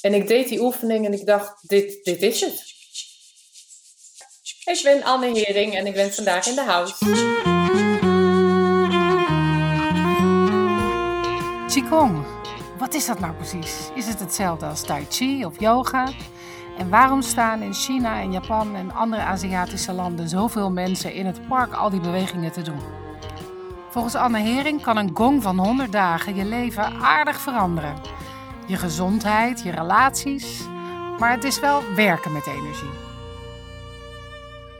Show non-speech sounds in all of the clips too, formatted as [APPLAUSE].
En ik deed die oefening en ik dacht, dit, dit is het. Ik ben Anne Hering en ik ben vandaag in de house. Qigong, wat is dat nou precies? Is het hetzelfde als Tai Chi of yoga? En waarom staan in China en Japan en andere Aziatische landen zoveel mensen in het park al die bewegingen te doen? Volgens Anne Hering kan een gong van 100 dagen je leven aardig veranderen. Je gezondheid, je relaties, maar het is wel werken met energie.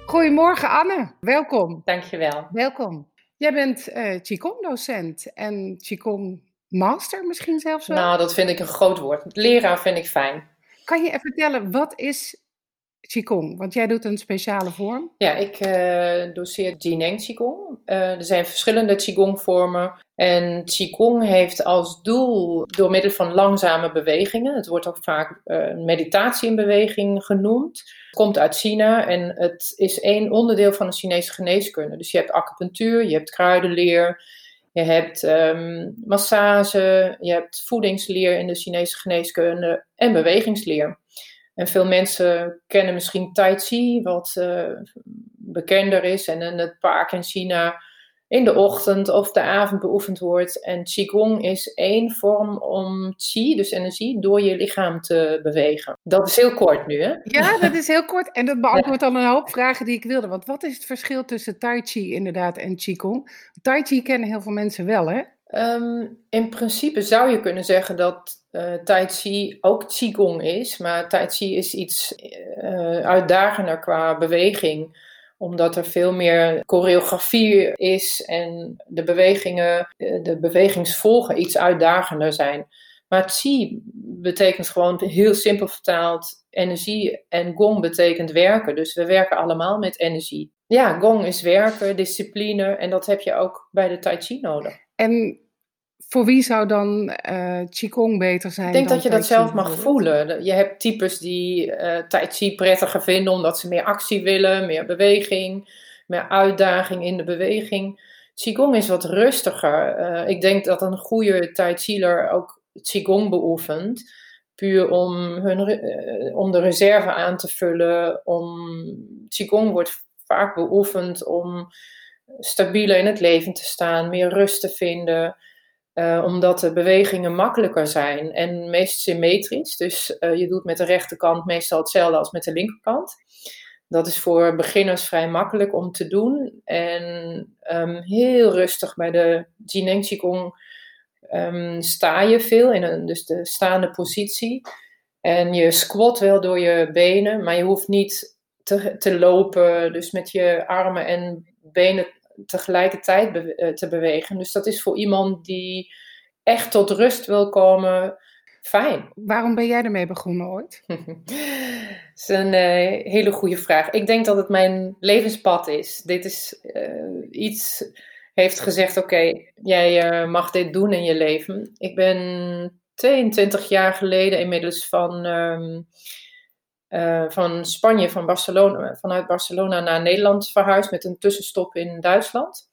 Goedemorgen Anne, welkom. Dankjewel. Welkom. Jij bent uh, Qigong-docent en Qigong-master misschien zelfs wel? Nou, dat vind ik een groot woord. Leraar vind ik fijn. Kan je vertellen, wat is Qigong? Want jij doet een speciale vorm. Ja, ik uh, doseer Jineng Qigong. Uh, er zijn verschillende Qigong-vormen. En Qigong heeft als doel, door middel van langzame bewegingen, het wordt ook vaak uh, meditatie in beweging genoemd. Het komt uit China en het is één onderdeel van de Chinese geneeskunde. Dus je hebt acupunctuur, je hebt kruidenleer, je hebt um, massage, je hebt voedingsleer in de Chinese geneeskunde en bewegingsleer. En veel mensen kennen misschien Tai Chi, wat uh, bekender is en in het park in China in de ochtend of de avond beoefend wordt. En Qigong is één vorm om Qi, dus energie, door je lichaam te bewegen. Dat is heel kort nu, hè? Ja, dat is heel kort. En dat beantwoordt al een hoop vragen die ik wilde. Want wat is het verschil tussen Tai Chi inderdaad en Qigong? Tai Chi kennen heel veel mensen wel, hè? Um, in principe zou je kunnen zeggen dat uh, Tai Chi ook Qigong is. Maar Tai Chi is iets uh, uitdagender qua beweging omdat er veel meer choreografie is en de bewegingen, de bewegingsvolgen iets uitdagender zijn. Maar Qi betekent gewoon heel simpel vertaald energie en Gong betekent werken. Dus we werken allemaal met energie. Ja, Gong is werken, discipline en dat heb je ook bij de Tai Chi nodig. En voor wie zou dan uh, Qigong beter zijn? Ik denk dat je dat zelf mag voelen. Je hebt types die uh, Tai Chi prettiger vinden omdat ze meer actie willen, meer beweging, meer uitdaging in de beweging. Qigong is wat rustiger. Uh, ik denk dat een goede Tai Chi'er ook Qigong beoefent. Puur om, hun, om de reserve aan te vullen. Om, Qigong wordt vaak beoefend om stabieler in het leven te staan, meer rust te vinden. Uh, omdat de bewegingen makkelijker zijn en meest symmetrisch. Dus uh, je doet met de rechterkant meestal hetzelfde als met de linkerkant. Dat is voor beginners vrij makkelijk om te doen. En um, heel rustig bij de Jineng Qigong um, sta je veel in een, dus de staande positie. En je squat wel door je benen, maar je hoeft niet te, te lopen. Dus met je armen en benen tegelijkertijd be te bewegen. Dus dat is voor iemand die echt tot rust wil komen, fijn. Waarom ben jij ermee begonnen ooit? [LAUGHS] dat is een uh, hele goede vraag. Ik denk dat het mijn levenspad is. Dit is uh, iets, heeft gezegd, oké, jij uh, mag dit doen in je leven. Ik ben 22 jaar geleden inmiddels van... Um, uh, van Spanje, van Barcelona, vanuit Barcelona naar Nederland verhuisd met een tussenstop in Duitsland.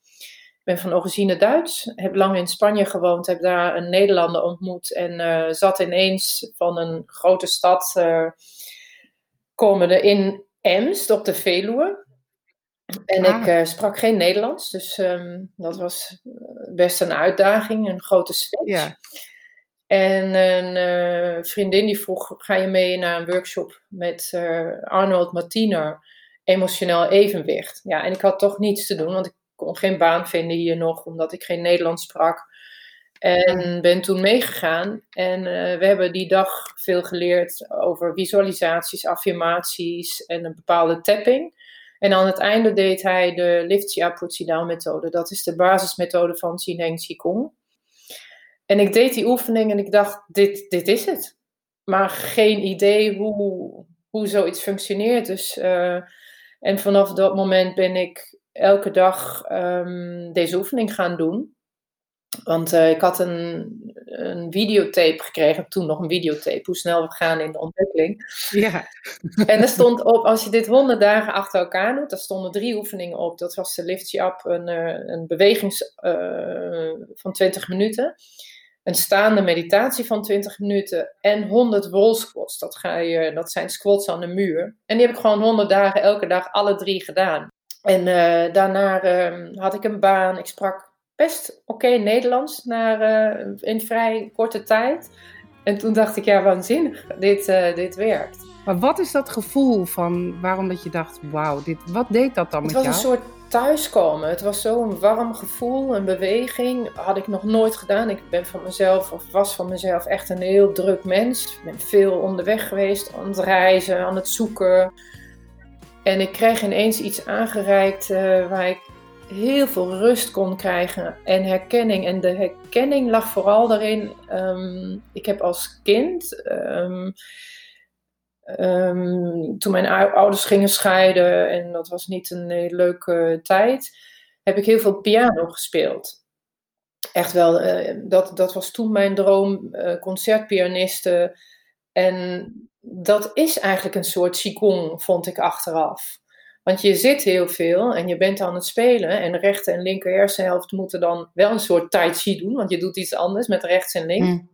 Ik ben van origine Duits, heb lang in Spanje gewoond, heb daar een Nederlander ontmoet en uh, zat ineens van een grote stad uh, komende in Emst op de Veluwe. En ah. ik sprak geen Nederlands, dus um, dat was best een uitdaging, een grote switch. Ja. En een uh, vriendin die vroeg: ga je mee naar een workshop met uh, Arnold Martiner, emotioneel evenwicht? Ja, en ik had toch niets te doen, want ik kon geen baan vinden hier nog, omdat ik geen Nederlands sprak. En ben toen meegegaan. En uh, we hebben die dag veel geleerd over visualisaties, affirmaties en een bepaalde tapping. En aan het einde deed hij de Lift Put Down methode. Dat is de basismethode van Jineng Qigong. En ik deed die oefening en ik dacht, dit, dit is het. Maar geen idee hoe, hoe zoiets functioneert. Dus, uh, en vanaf dat moment ben ik elke dag um, deze oefening gaan doen. Want uh, ik had een, een videotape gekregen, toen nog een videotape, hoe snel we gaan in de ontwikkeling. Ja. En er stond op, als je dit honderd dagen achter elkaar doet, daar stonden drie oefeningen op. Dat was de Lift You Up, een, uh, een bewegings uh, van 20 minuten. Een staande meditatie van 20 minuten en 100 wall squats. Dat, ga je, dat zijn squats aan de muur. En die heb ik gewoon 100 dagen elke dag alle drie gedaan. En uh, daarna uh, had ik een baan. Ik sprak best oké Nederlands naar, uh, in vrij korte tijd. En toen dacht ik, ja, waanzinnig, dit, dit werkt. Maar wat is dat gevoel van waarom dat je dacht, wauw, dit, wat deed dat dan het met jou? Thuiskomen. Het was zo'n warm gevoel, een beweging. Had ik nog nooit gedaan. Ik ben van mezelf, of was van mezelf, echt een heel druk mens. Ik ben veel onderweg geweest, aan het reizen, aan het zoeken. En ik kreeg ineens iets aangereikt uh, waar ik heel veel rust kon krijgen en herkenning. En de herkenning lag vooral daarin. Um, ik heb als kind. Um, Um, toen mijn ouders gingen scheiden en dat was niet een leuke tijd, heb ik heel veel piano gespeeld. Echt wel, uh, dat, dat was toen mijn droom, uh, concertpianiste. En dat is eigenlijk een soort qigong, vond ik achteraf. Want je zit heel veel en je bent aan het spelen. En rechter en linker hersenhelft moeten dan wel een soort tai chi doen. Want je doet iets anders met rechts en links. Mm.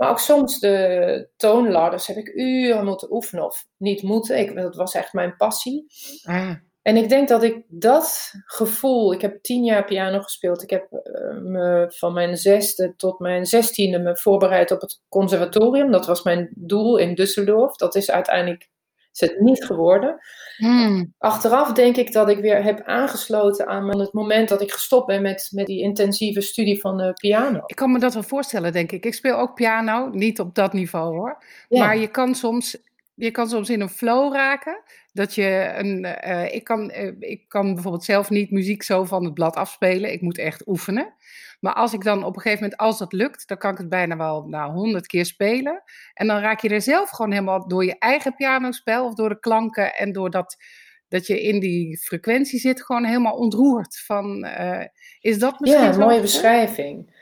Maar ook soms de toonladders heb ik uren moeten oefenen of niet moeten. Ik, dat was echt mijn passie. Ah. En ik denk dat ik dat gevoel, ik heb tien jaar piano gespeeld. Ik heb uh, me van mijn zesde tot mijn zestiende me voorbereid op het conservatorium. Dat was mijn doel in Düsseldorf. Dat is uiteindelijk is het niet geworden. Hmm. Achteraf denk ik dat ik weer heb aangesloten aan het moment dat ik gestopt ben met, met die intensieve studie van de piano. Ik kan me dat wel voorstellen, denk ik. Ik speel ook piano, niet op dat niveau hoor. Maar je kan soms je kan soms in een flow raken. Dat je een. Uh, ik, kan, uh, ik kan bijvoorbeeld zelf niet muziek zo van het blad afspelen. Ik moet echt oefenen. Maar als ik dan op een gegeven moment, als dat lukt, dan kan ik het bijna wel nou, honderd keer spelen. En dan raak je er zelf gewoon helemaal door je eigen pianospel of door de klanken en doordat dat je in die frequentie zit, gewoon helemaal ontroerd. Van, uh, is dat misschien. Ja, een mooie beschrijving.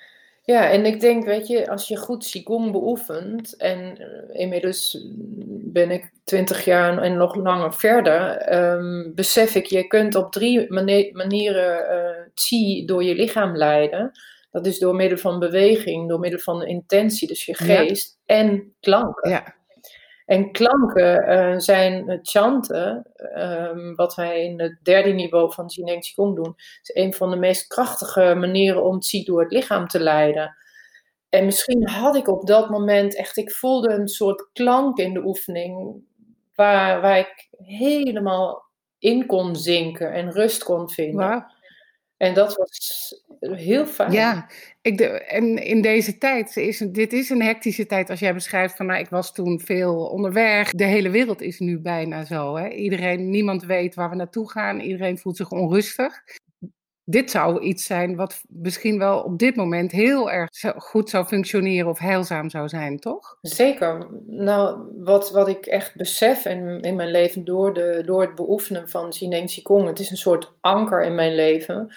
Ja, en ik denk, weet je, als je goed Qigong beoefent, en uh, inmiddels ben ik twintig jaar en nog langer verder, um, besef ik, je kunt op drie manieren uh, Qi door je lichaam leiden. Dat is door middel van beweging, door middel van intentie, dus je geest, en klanken. Ja. En klanken uh, zijn chanten, um, wat wij in het derde niveau van Jineng Qigong doen. is een van de meest krachtige manieren om Qi door het lichaam te leiden. En misschien had ik op dat moment echt, ik voelde een soort klank in de oefening, waar, waar ik helemaal in kon zinken en rust kon vinden. En dat was heel fijn. Ja, ik de, en in deze tijd, is, dit is een hectische tijd als jij beschrijft van nou, ik was toen veel onderweg. De hele wereld is nu bijna zo. Hè? Iedereen, niemand weet waar we naartoe gaan. Iedereen voelt zich onrustig. Dit zou iets zijn wat misschien wel op dit moment heel erg goed zou functioneren of heilzaam zou zijn, toch? Zeker. Nou, wat, wat ik echt besef in, in mijn leven door, de, door het beoefenen van Jineng Qigong, het is een soort anker in mijn leven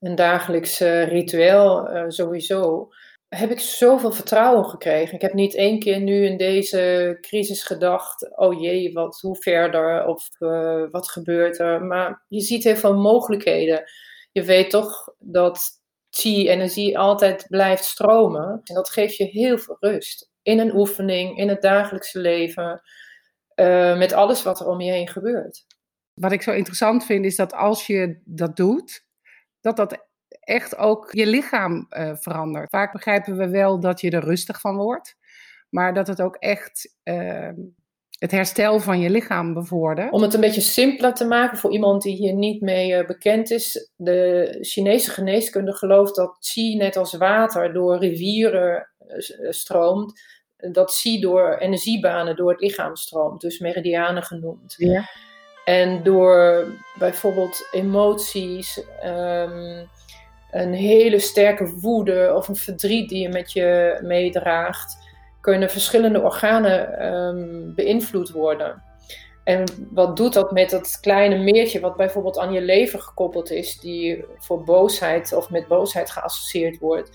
een dagelijks uh, ritueel uh, sowieso, heb ik zoveel vertrouwen gekregen. Ik heb niet één keer nu in deze crisis gedacht, oh jee, wat, hoe verder of uh, wat gebeurt er. Maar je ziet heel veel mogelijkheden. Je weet toch dat chi-energie altijd blijft stromen. En dat geeft je heel veel rust. In een oefening, in het dagelijkse leven, met alles wat er om je heen gebeurt. Wat ik zo interessant vind is dat als je dat doet, dat dat echt ook je lichaam uh, verandert. Vaak begrijpen we wel dat je er rustig van wordt, maar dat het ook echt uh, het herstel van je lichaam bevordert. Om het een beetje simpeler te maken voor iemand die hier niet mee uh, bekend is, de Chinese geneeskunde gelooft dat qi net als water door rivieren eh, stroomt, dat qi door energiebanen door het lichaam stroomt, dus meridianen genoemd. Ja. En door bijvoorbeeld emoties, um, een hele sterke woede of een verdriet die je met je meedraagt, kunnen verschillende organen um, beïnvloed worden. En wat doet dat met dat kleine meertje wat bijvoorbeeld aan je lever gekoppeld is, die voor boosheid of met boosheid geassocieerd wordt?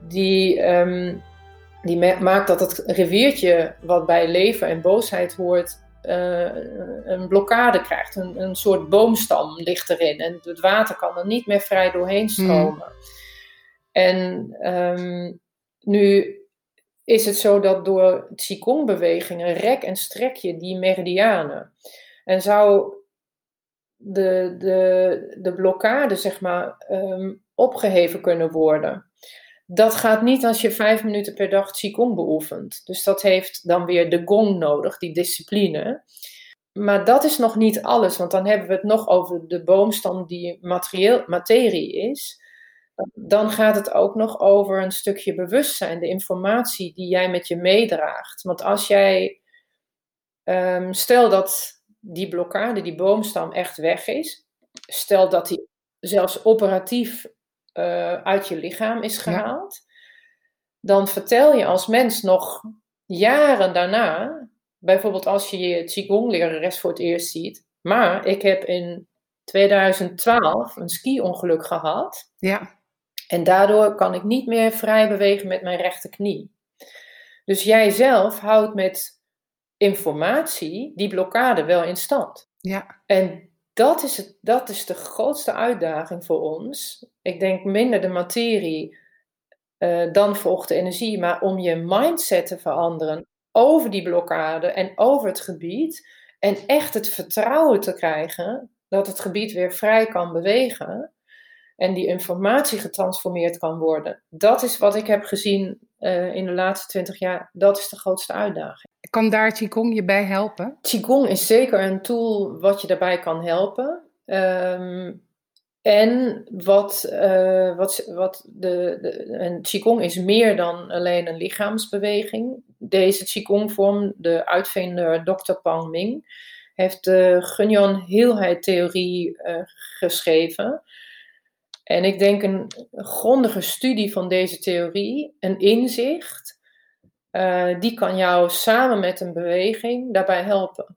Die, um, die maakt dat het riviertje wat bij lever en boosheid hoort, uh, een blokkade krijgt. Een, een soort boomstam ligt erin en het water kan er niet meer vrij doorheen hmm. stromen. En um, Nu is het zo dat door Qigong-bewegingen rek en strek je die meridianen. En zou de, de, de blokkade, zeg maar, ehm, opgeheven kunnen worden. Dat gaat niet als je vijf minuten per dag Qigong beoefent. Dus dat heeft dan weer de gong nodig, die discipline. Maar dat is nog niet alles, want dan hebben we het nog over de boomstam die materieel, materie is. Dan gaat het ook nog over een stukje bewustzijn, de informatie die jij met je meedraagt. Want als jij, um, stel dat die blokkade, die boomstam echt weg is, stel dat die zelfs operatief uh, uit je lichaam is gehaald, dan vertel je als mens nog jaren daarna, bijvoorbeeld als je je Qigong-lerares voor het eerst ziet, maar ik heb in 2012 een ski-ongeluk gehad. Ja. En daardoor kan ik niet meer vrij bewegen met mijn rechterknie. Dus jij zelf houdt met informatie die blokkade wel in stand. Ja. En dat is, het, dat is de grootste uitdaging voor ons. Ik denk minder de materie, uh, dan volgt de energie, maar om je mindset te veranderen over die blokkade en over het gebied. En echt het vertrouwen te krijgen dat het gebied weer vrij kan bewegen en die informatie getransformeerd kan worden. Dat is wat ik heb gezien uh, in de laatste twintig jaar. Dat is de grootste uitdaging. Kan daar Qigong je bij helpen? Qigong is zeker een tool wat je daarbij kan helpen. Um, en wat, uh, wat, wat de, de, en Qigong is meer dan alleen een lichaamsbeweging. Deze Qigong-vorm, de uitvinder Dr. Pang Ming, heeft de Gunyon heelheid theorie uh, geschreven. En ik denk een grondige studie van deze theorie, een inzicht, uh, die kan jou samen met een beweging daarbij helpen.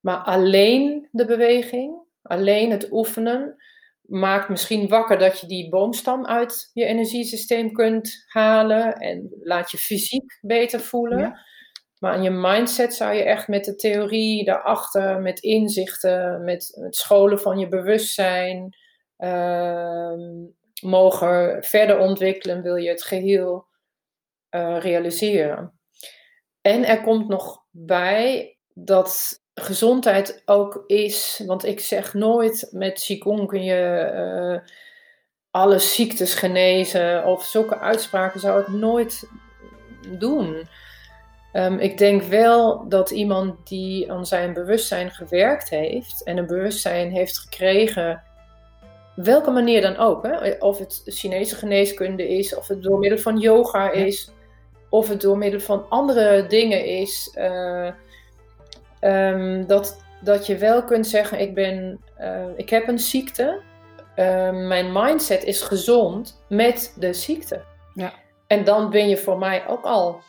Maar alleen de beweging, alleen het oefenen, maakt misschien wakker dat je die boomstam uit je energiesysteem kunt halen en laat je fysiek beter voelen. Ja. Maar aan je mindset zou je echt met de theorie daarachter, met inzichten, met het scholen van je bewustzijn, mogen verder ontwikkelen, wil je het geheel uh, realiseren. En er komt nog bij dat gezondheid ook is, want ik zeg nooit met Qigong kun je uh, alle ziektes genezen of zulke uitspraken zou ik nooit doen. Um, ik denk wel dat iemand die aan zijn bewustzijn gewerkt heeft en een bewustzijn heeft gekregen welke manier dan ook. Hè? Of het Chinese geneeskunde is, of het door middel van yoga is, of het door middel van andere dingen is. Uh, um, dat, dat je wel kunt zeggen: ik, ben, uh, ik heb een ziekte. Uh, mijn mindset is gezond met de ziekte. Ja. En dan ben je voor mij ook al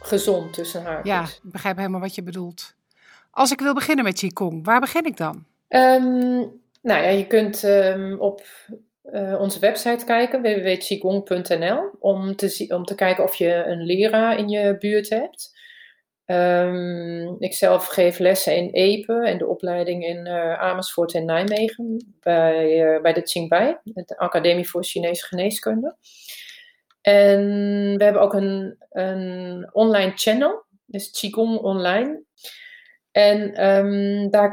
gezond tussen haakjes. Ja, ik begrijp helemaal wat je bedoelt. Als ik wil beginnen met Qigong, waar begin ik dan? Um, nou ja, je kunt um, op uh, onze website kijken, www.qigong.nl, om te, om te kijken of je een leraar in je buurt hebt. Um, ik zelf geef lessen in Epe en de opleiding in uh, Amersfoort en Nijmegen bij, uh, bij de Qingbai, de Academie voor Chinese Geneeskunde. En we hebben ook een, een online channel, dus Qigong Online. En um, daar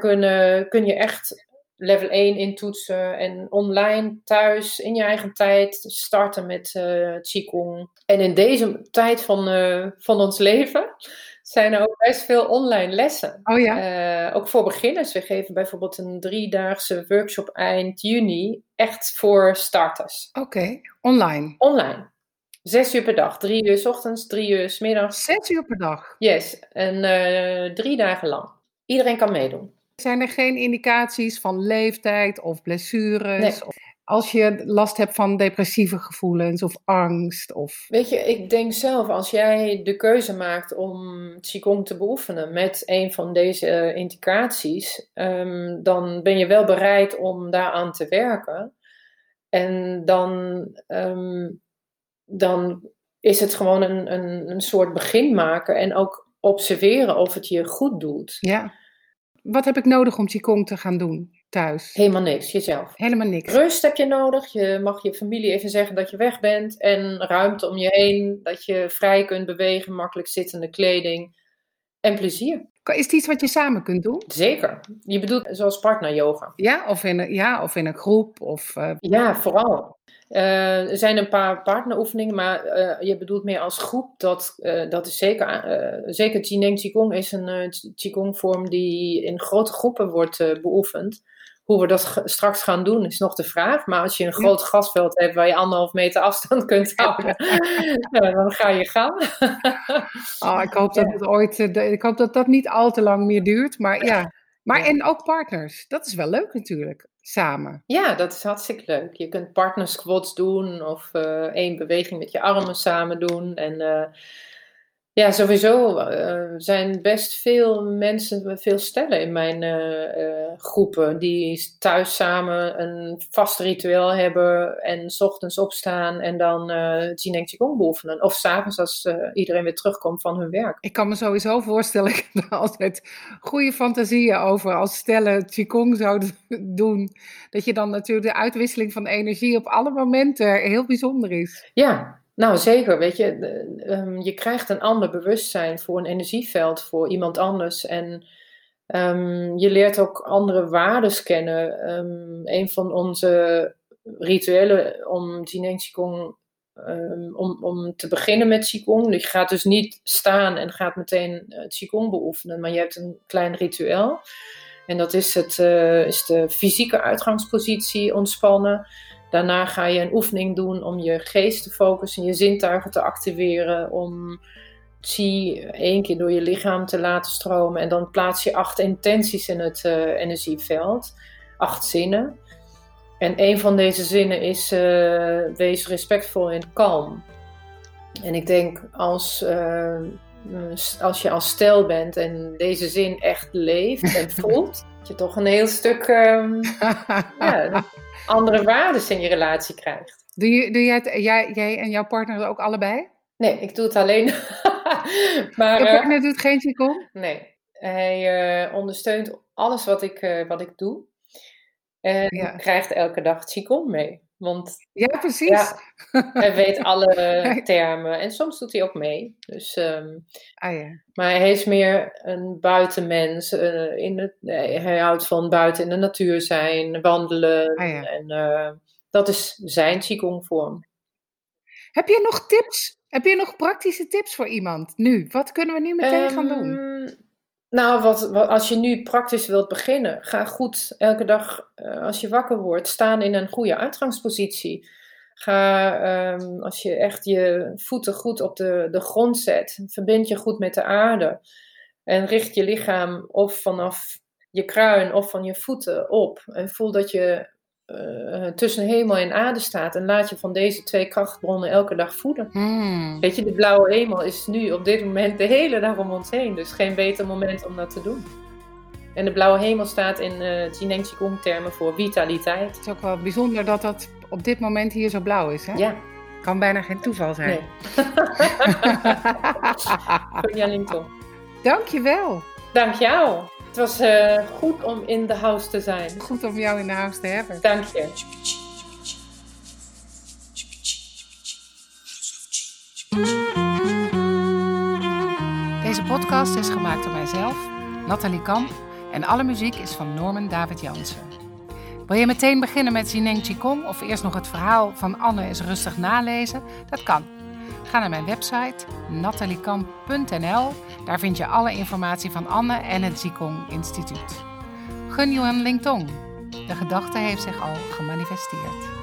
kun je echt level 1 intoetsen en online thuis in je eigen tijd starten met uh, Qigong. En in deze tijd van, uh, van ons leven [LAUGHS] zijn er ook best veel online lessen. Oh ja. Uh, ook voor beginners. We geven bijvoorbeeld een driedaagse workshop eind juni, echt voor starters. Oké, okay. online. Online. Zes uur per dag. Drie uur s ochtends, drie uur s middags. Zes uur per dag? Yes. En drie dagen lang. Iedereen kan meedoen. Zijn er geen indicaties van leeftijd of blessures? Of als je last hebt van depressieve gevoelens of angst? Of... Weet je, ik denk zelf, als jij de keuze maakt om Qigong te beoefenen met een van deze indicaties, um, dan ben je wel bereid om daaraan te werken. En dan, um, dan is het gewoon een, een, een soort begin maken en ook observeren of het je goed doet. Ja. Wat heb ik nodig om Qigong te gaan doen? thuis? Helemaal niks, jezelf. Helemaal niks. Rust heb je nodig. Je mag je familie even zeggen dat je weg bent. En ruimte om je heen. Dat je vrij kunt bewegen, makkelijk zittende kleding. En plezier. Is het iets wat je samen kunt doen? Zeker. Je bedoelt zoals partner yoga. Ja, of in een, ja, of in een groep? Of, uh... Ja, vooral. Uh, er zijn een paar partneroefeningen, maar uh, je bedoelt meer als groep. Dat, uh, dat is zeker. zeker Qigong is een Qigong-vorm die in grote groepen wordt beoefend. Hoe we dat straks gaan doen is nog de vraag. Maar als je een groot gasveld hebt waar je anderhalf meter afstand [LAUGHS] kunt houden, [LAUGHS] dan ga je gaan. [LAUGHS] oh, ik hoop dat het ooit. ik hoop dat dat niet al te lang meer duurt. Maar ja. Maar en ook partners. Dat is wel leuk natuurlijk samen. Ja, dat is hartstikke leuk. Je kunt partner squats doen of uh, één beweging met je armen samen doen. En uh, ja, sowieso uh, zijn best veel mensen, veel stellen in mijn groepen die thuis samen een vast ritueel hebben en s ochtends opstaan en dan uh, Jineng Qigong beoefenen. Of s'avonds als iedereen weer terugkomt van hun werk. Ik kan me sowieso voorstellen, [LAUGHS] ik heb er altijd goede fantasieën over als stellen Qigong zouden [LAUGHS] doen. Dat je dan natuurlijk de uitwisseling van energie op alle momenten heel bijzonder is. Ja, nou, zeker. Weet je, um, je krijgt een ander bewustzijn voor een energieveld, voor iemand anders. En um, je leert ook andere waarden kennen. Um, een van onze rituelen om Jineng Qigong, om, om te beginnen met Qigong. Je gaat dus niet staan en gaat meteen uh, Qigong beoefenen, maar je hebt een klein ritueel. En dat is, het, uh, is de fysieke uitgangspositie ontspannen. Daarna ga je een oefening doen om je geest te focussen, je zintuigen te activeren, om chi één keer door je lichaam te laten stromen. En dan plaats je acht intenties in het uh, energieveld, acht zinnen. En een van deze zinnen is: uh, wees respectvol en kalm. En ik denk als, uh, als je als stel bent en deze zin echt leeft en voelt, dat je toch een heel stuk. Um, [LAUGHS] ja, andere waarden in je relatie krijgt. Doe, je, doe jij, het, jij, jij en jouw partner ook allebei? Nee, ik doe het alleen. [LAUGHS] maar, je partner uh, doet geen Qigong? Nee, hij uh, ondersteunt alles wat ik, uh, wat ik doe. En ja. krijgt elke dag Qigong mee. Want, ja, precies. Ja, hij weet [LAUGHS] alle termen. En soms doet hij ook mee. Dus, um, ah, ja. Maar hij is meer een buitenmens. Uh, in het, hij houdt van buiten in de natuur zijn, wandelen. Ah, ja. En uh, dat is zijn Qigong-vorm. Heb je nog tips? Heb je nog praktische tips voor iemand nu? Wat kunnen we nu meteen um, gaan doen? Nou, wat, als je nu praktisch wilt beginnen, ga goed elke dag uh, als je wakker wordt staan in een goede uitgangspositie. Ga, um, als je echt je voeten goed op de, de grond zet, verbind je goed met de aarde. En richt je lichaam of vanaf je kruin of van je voeten op. En voel dat je uh, tussen hemel en aarde staat. En laat je van deze twee krachtbronnen elke dag voeden. Mm. Weet je, de blauwe hemel is nu op dit moment de hele dag om ons heen. Dus geen beter moment om dat te doen. En de blauwe hemel staat in uh, Jineng Qigong termen voor vitaliteit. Het is ook wel bijzonder dat dat op dit moment hier zo blauw is, hè? Ja. Kan bijna geen toeval zijn. Nee. [LAUGHS] Dank je wel. Dank jou. Het was uh, goed om in de house te zijn. Goed om jou in de house te hebben. Dank je. Deze podcast is gemaakt door mijzelf, Nathalie Kamp, en alle muziek is van Norman David Jansen. Wil je meteen beginnen met Jineng Qigong of eerst nog het verhaal van Anne eens rustig nalezen? Dat kan. Ga naar mijn website nataliekamp.nl. Daar vind je alle informatie van Anne en het Qigong Instituut. Gun Yuan Lingtong. De gedachte heeft zich al gemanifesteerd.